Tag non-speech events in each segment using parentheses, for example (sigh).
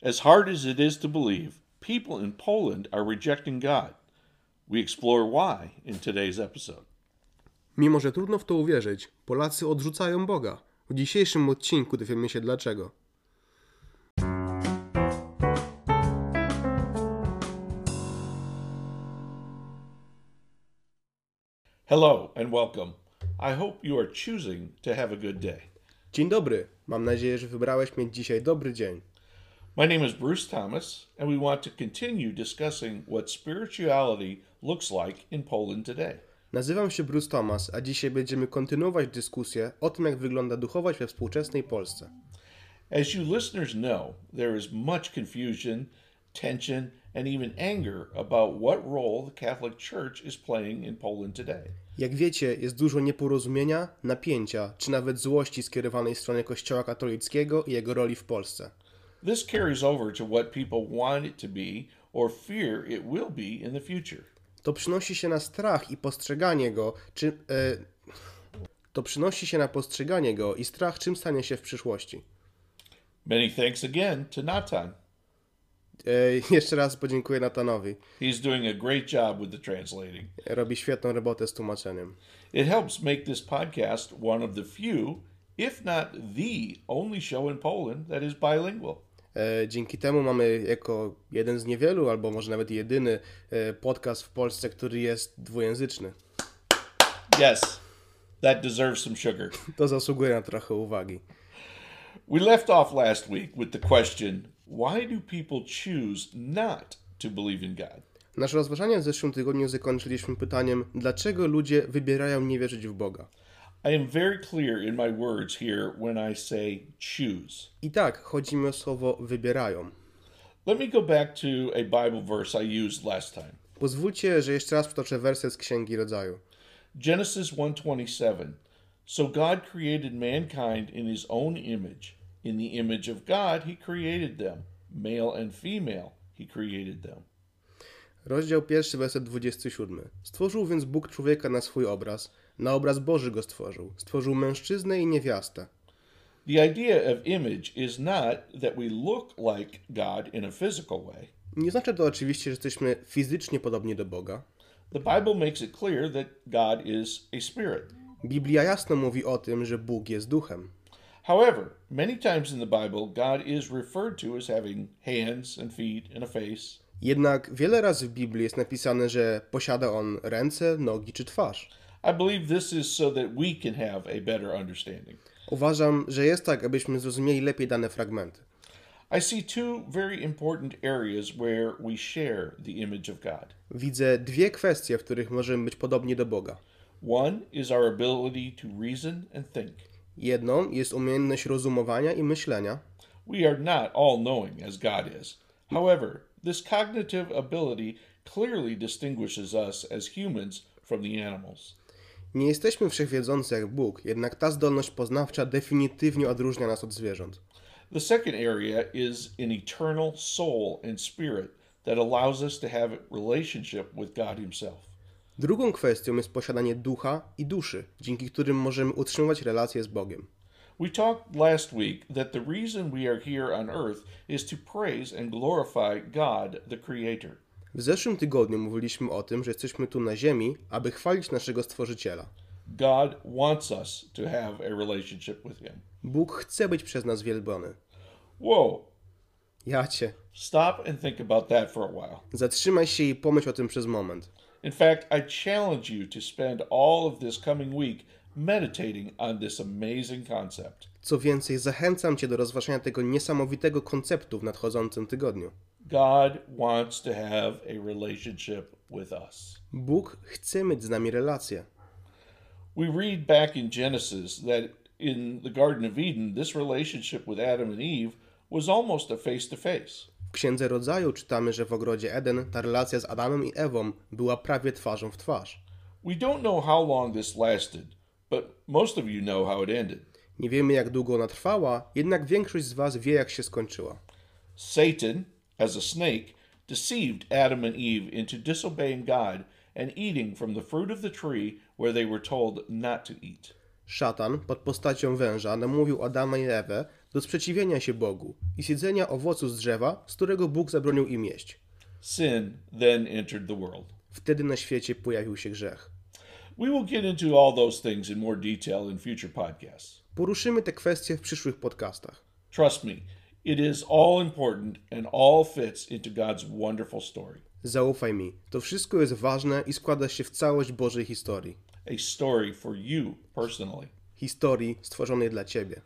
As hard as it is to believe, people in Poland are rejecting God. We explore why in today's episode. Mimo, że trudno w to uwierzyć, Polacy odrzucają Boga. W dzisiejszym odcinku dowiemy się dlaczego. Hello and welcome. I hope you are choosing to have a good day. Dzień dobry. Mam nadzieję, że wybrałeś mieć dzisiaj dobry dzień. My name is Bruce Thomas, and we want to continue discussing what spirituality looks like in Poland today. Nazywam się Bruce Thomas, a dzisiaj będziemy kontynuować dyskusję o tym, jak wygląda duchowość we współczesnej Polsce. As you listeners know, there is much confusion, tension, and even anger about what role the Catholic Church is playing in Poland today. Jak wiecie, jest dużo nieporozumienia, napięcia, czy nawet złości skierowanej w stronę Kościoła katolickiego i jego roli w Polsce. This carries over to what people want it to be or fear it will be in the future. To przynosi się na strach i postrzeganie go, czy. E, to przynosi się na postrzeganie go i strach, czym stanie się w przyszłości. Many thanks again to Natan. E, jeszcze raz podziękuję Natanowi. He's doing a great job with the translating. Robi świetną robotę z tłumaczeniem. It helps make this podcast one of the few, if not the only show in Poland that is bilingual. E, Dzięki temu mamy jako jeden z niewielu, albo może nawet jedyny e, podcast w Polsce, który jest dwujęzyczny. Yes, that deserves some sugar. (laughs) To zasługuje na trochę uwagi. We left off last week with the question why do people choose not to believe in God? Nasze rozważania w zeszłym tygodniu zakończyliśmy pytaniem, dlaczego ludzie wybierają nie wierzyć w Boga. I am very clear in my words here when I say choose. I tak, chodzi mi o słowo wybierają. Let me go back to a Bible verse I used last time. Pozwólcie, że jeszcze raz przytoczę werset z Księgi Rodzaju. Genesis 1:27. So God created mankind in his own image. In the image of God he created them. Male and female he created them. Rozdział pierwszy, werset 27. Stworzył więc Bóg człowieka na swój obraz, na obraz Boży go stworzył. Stworzył mężczyznę i niewiastę. The idea of image is not that we look like God in a physical way. Nie znaczy to oczywiście, że jesteśmy fizycznie podobni do Boga. The Bible makes it clear that God is a spirit. Biblia jasno mówi o tym, że Bóg jest duchem. However, many times in the Bible, God is referred to as having hands and feet and a face. Jednak wiele razy w Biblii jest napisane, że posiada on ręce, nogi czy twarz. I believe this is so that we can have a better understanding. Uważam, że jest tak, abyśmy zrozumieli lepiej dane fragmenty. I see two very important areas where we share the image of God. Widzę dwie kwestie, w których możemy być podobni do Boga. One is our ability to reason and think. Jedną jest umiejętność rozumowania i myślenia. We are not all knowing as God is. However, this cognitive ability clearly distinguishes us as humans from the animals. Nie jesteśmy wszechwiedzący jak Bóg, jednak ta zdolność poznawcza definitywnie odróżnia nas od zwierząt. The second area is an eternal soul and spirit that allows us to have relationship with God Himself. Drugą kwestią jest posiadanie ducha i duszy, dzięki którym możemy utrzymywać relacje z Bogiem. We talked last week that the reason we are here on earth is to praise and glorify God, the Creator. W zeszłym tygodniu mówiliśmy o tym, że jesteśmy tu na ziemi, aby chwalić naszego Stworzyciela. God wants us to have a relationship with Him. Bóg chce być przez nas wielbiony. Whoa, Ja cię. stop and think about that for a while. Zatrzymaj się i pomyśl o tym przez moment. In fact, I challenge you to spend all of this coming week meditating on this amazing concept. Co więcej, zachęcam cię do rozważania tego niesamowitego konceptu w nadchodzącym tygodniu. God wants to have a relationship with us. Bóg chce mieć z nami relację. We read back in Genesis that in the Garden of Eden, this relationship with Adam and Eve was almost a face to face. W Księdze Rodzaju czytamy, że w ogrodzie Eden ta relacja z Adamem i Ewą była prawie twarzą w twarz. We don't know how long this lasted, but most of you know how it ended. Nie wiemy jak długo ona trwała, jednak większość z was wie jak się skończyła. Satan, as a snake, deceived Adam and Eve into disobeying God and eating from the fruit of the tree where they were told not to eat. Szatan pod postacią węża namówił Adama i Ewę do sprzeciwienia się Bogu i z jedzenia owocu z drzewa, z którego Bóg zabronił im jeść. Sin then entered the world. Wtedy na świecie pojawił się grzech. We will get into all those things in more detail in future podcasts. Poruszymy te kwestie w przyszłych podcastach. Trust me, it is all important and all fits into God's wonderful story. Zaufaj mi, to wszystko jest ważne i składa się w całość Bożej historii. A story for you personally. Historii stworzonej dla Ciebie.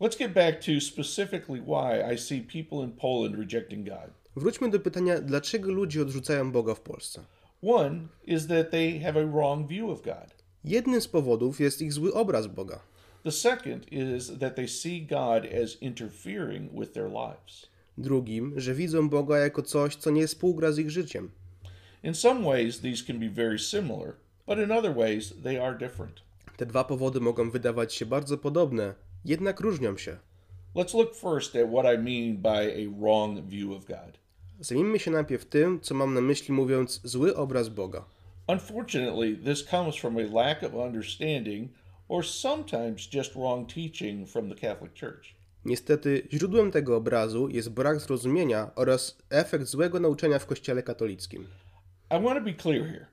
Let's get back to specifically why I see people in Poland rejecting God. Wróćmy do pytania, dlaczego ludzie odrzucają Boga w Polsce. One is that they have a wrong view of God. Jednym z powodów jest ich zły obraz Boga. The second is that they see God as interfering with their lives. Drugim, że widzą Boga jako coś, co nie współgra z ich życiem. In some ways, these can be very similar, but in other ways, they are different. Te dwa powody mogą wydawać się bardzo podobne, jednak różnią się. Let's look first at what I mean by a wrong view of God. Zajmijmy się najpierw tym, co mam na myśli mówiąc zły obraz Boga. Unfortunately, this comes from a lack of understanding or sometimes just wrong teaching from the Catholic Church. Niestety, źródłem tego obrazu jest brak zrozumienia oraz efekt złego nauczania w Kościele katolickim. I want to be clear here.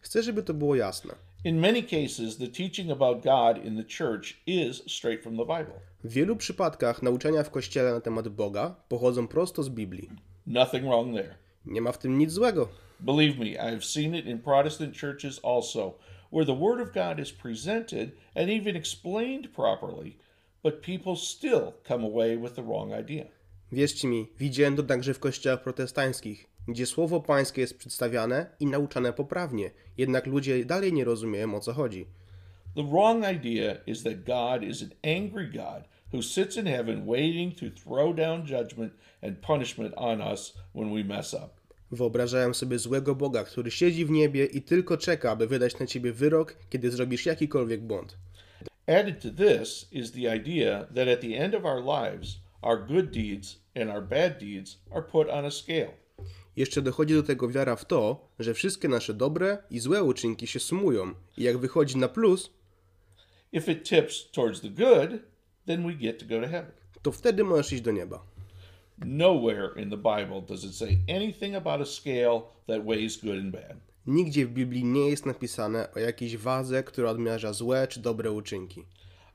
Chcę, żeby to było jasne. In many cases, the teaching about God in the church is straight from the Bible. W wielu przypadkach nauczania w Kościele na temat Boga pochodzą prosto z Biblii. Nothing wrong there. Nie ma w tym nic złego. Believe me, I've seen it in Protestant churches also, where the Word of God is presented and even explained properly, but people still come away with the wrong idea. Wierzcie mi, widziałem to także w kościołach protestanckich, gdzie słowo pańskie jest przedstawiane i nauczane poprawnie, jednak ludzie dalej nie rozumieją o co chodzi. The wrong idea is that God is an angry God who sits in heaven waiting to throw down judgment and punishment on us when we mess up. Wyobrażałem sobie złego Boga, który siedzi w niebie i tylko czeka, aby wydać na ciebie wyrok, kiedy zrobisz jakikolwiek błąd. Added to this is the idea that at the end of our lives, our good deeds and our bad deeds are put on a scale. Jeszcze dochodzi do tego wiara w to, że wszystkie nasze dobre i złe uczynki się sumują i jak wychodzi na plus, If it tips towards the good, then we get to go to heaven. to wtedy możesz iść do nieba. Nowhere in the Bible does it say anything about a scale that weighs good and bad. Nigdzie w Biblii nie jest napisane o jakiejś wadze, która odmierza złe czy dobre uczynki.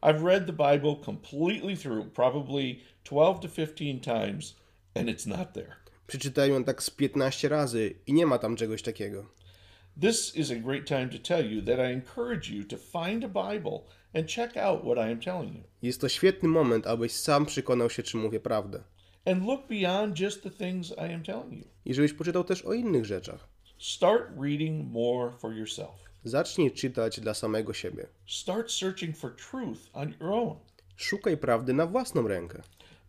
I've read the Bible completely through, probably 12 to 15 times, and it's not there. Przeczytałem ją tak z 15 razy i nie ma tam czegoś takiego. This is a great time to tell you that I encourage you to find a Bible and check out what I am telling you. Jest to świetny moment, abyś sam przekonał się, czy mówię prawdę. And look beyond just the things I am telling you. I żebyś poczytał też o innych rzeczach. Start reading more for yourself. Zacznij czytać dla samego siebie. Start searching for truth on your own. Szukaj prawdy na własną rękę.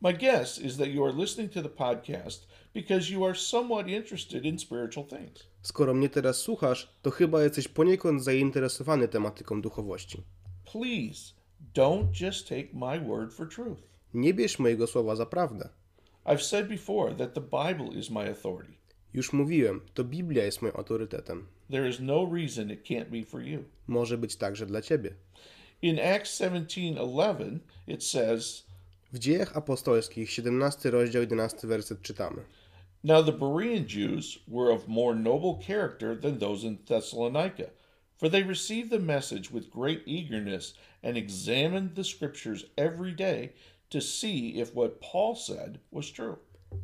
My guess is that you are listening to the podcast because you are somewhat interested in spiritual things. Skoro mnie teraz słuchasz, to chyba jesteś poniekąd zainteresowany tematyką duchowości. Please don't just take my word for truth. Nie bierz mojego słowa za prawdę. I've said before that the Bible is my authority. Już mówiłem, to Biblia jest moim autorytetem. There is no reason it can't be for you. Może być także dla ciebie. In Acts 17:11 it says, W dziejach apostolskich, 17 rozdział, 11 werset czytamy. Now the Berean Jews were of more noble character than those in Thessalonica, for they received the message with great eagerness and examined the scriptures every day to see if what Paul said was true.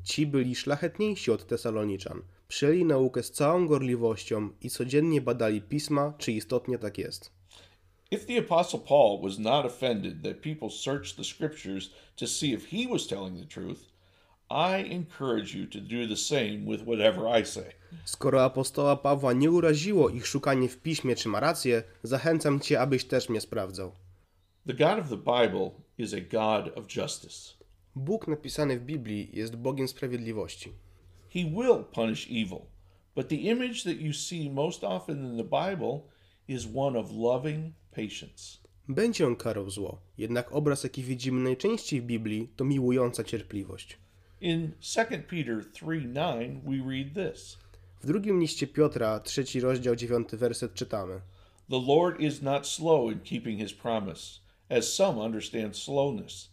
Ci byli szlachetniejsi od Tesaloniczan. Przyjęli naukę z całą gorliwością i codziennie badali pisma, czy istotnie tak jest. If the Apostle Paul was not offended that people searched the scriptures to see if he was telling the truth, I encourage you to do the same with whatever I say. Skoro apostoła Pawła nie uraziło ich szukanie w piśmie, czy ma rację, zachęcam cię, abyś też mnie sprawdzał. The God of the Bible is a God of justice. Bóg napisany w Biblii jest Bogiem sprawiedliwości. He will punish evil, but the image that you see most often in the Bible is one of loving patience. Będzie on karał zło, jednak obraz, jaki widzimy najczęściej w Biblii, to miłująca cierpliwość. In 2 Peter 3 9, we read this W drugim liście Piotra, trzeci rozdział, dziewiąty werset czytamy. The Lord is not slow in keeping his promise, as some understand slowness.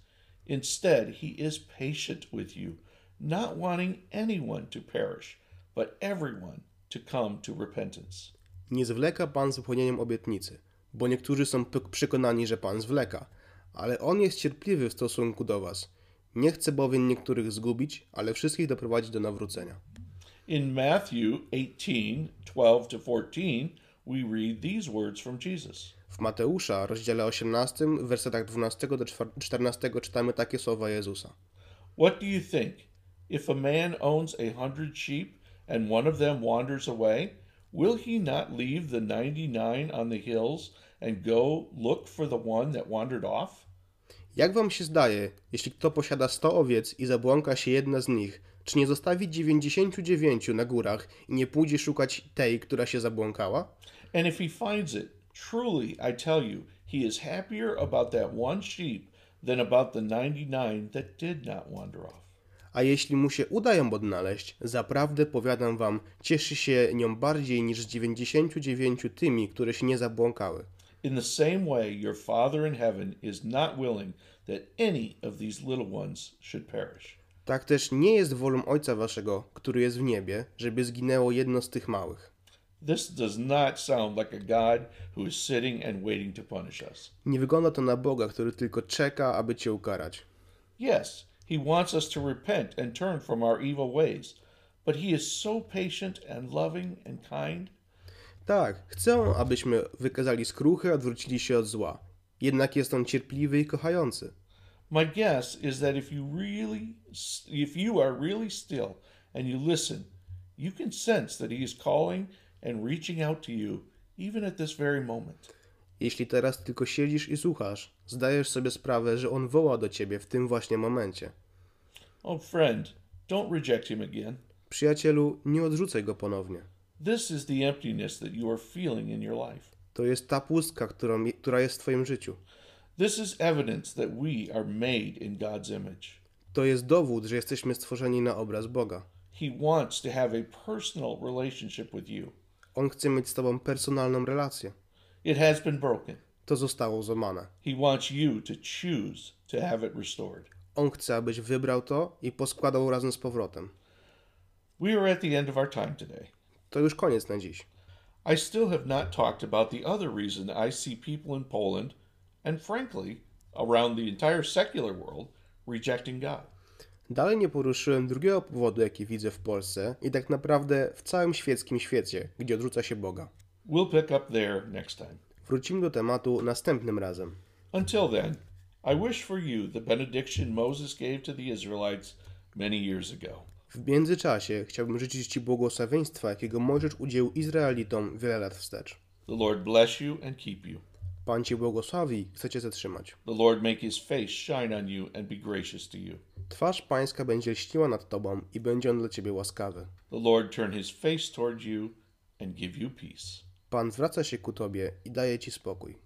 Instead, he is patient with you, not wanting anyone to perish, but everyone to come to repentance. Nie zwleka Pan z wypełnieniem obietnicy, bo niektórzy są przekonani, że Pan zwleka, ale On jest cierpliwy w stosunku do Was. Nie chce bowiem niektórych zgubić, ale wszystkich doprowadzić do nawrócenia. In Matthew 18 12 to 14, we read these words from Jesus. W Mateusza, rozdziale 18, w wersetach 12 do 14 czytamy takie słowa Jezusa. What do you think? If a man owns a hundred sheep and one of them wanders away, will he not leave the ninety nine on the hills and go look for the one that wandered off? Jak wam się zdaje, jeśli kto posiada 100 owiec i zabłąka się jedna z nich, czy nie zostawi 99 na górach i nie pójdzie szukać tej, która się zabłąkała? And if he finds it, truly I tell you, he is happier about that one sheep than about the ninety nine that did not wander off. A jeśli mu się uda ją odnaleźć, zaprawdę powiadam wam, cieszy się nią bardziej niż z 99 tymi, które się nie zabłąkały. In the same way, your Father in heaven is not willing that any of these little ones should perish. Tak też nie jest wolą Ojca waszego, który jest w niebie, żeby zginęło jedno z tych małych. This does not sound like a God who is sitting and waiting to punish us. Nie wygląda to na Boga, który tylko czeka, aby cię ukarać. Yes, He wants us to repent and turn from our evil ways, but He is so patient and loving and kind. Tak, chcę, abyśmy wykazali skruchę, odwrócili się od zła. Jednak jest on cierpliwy i kochający. My guess is that if you really if you are really still and you listen, you can sense that he is calling and reaching out to you even at this very moment. Jeśli teraz tylko siedzisz i słuchasz, zdajesz sobie sprawę, że on woła do ciebie w tym właśnie momencie. Oh friend, don't reject him again. Przyjacielu, nie odrzucaj go ponownie. This is the emptiness that you are feeling in your life. To jest ta pustka, którą, która jest w twoim życiu. This is evidence that we are made in God's image. To jest dowód, że jesteśmy stworzeni na obraz Boga. He wants to have a personal relationship with you. On chce mieć z tobą personalną relację. It has been broken. To zostało złamane. He wants you to choose to have it restored. On chce, abyś wybrał to i poskładał razem z powrotem. We are at the end of our time today. To już koniec na dziś. I still have not talked about the other reason I see people in Poland, and frankly, around the entire secular world, rejecting God. Dalej nie poruszyłem drugiego powodu, jaki widzę w Polsce i tak naprawdę w całym świeckim świecie, gdzie odrzuca się Boga. We'll pick up there next time. Wrócimy do tematu następnym razem. Until then, I wish for you the benediction Moses gave to the Israelites many years ago. W międzyczasie chciałbym życzyć Ci błogosławieństwa, jakiego Mojżesz udzielił Izraelitom wiele lat wstecz. The Lord bless you and keep you. Pan Cię błogosławi i chce Cię zatrzymać. The Lord make his face shine on you and be gracious to you. Twarz Pańska będzie lśniła nad Tobą i będzie on dla Ciebie łaskawy. The Lord turn his face toward you and give you peace. Pan zwraca się ku Tobie i daje Ci spokój.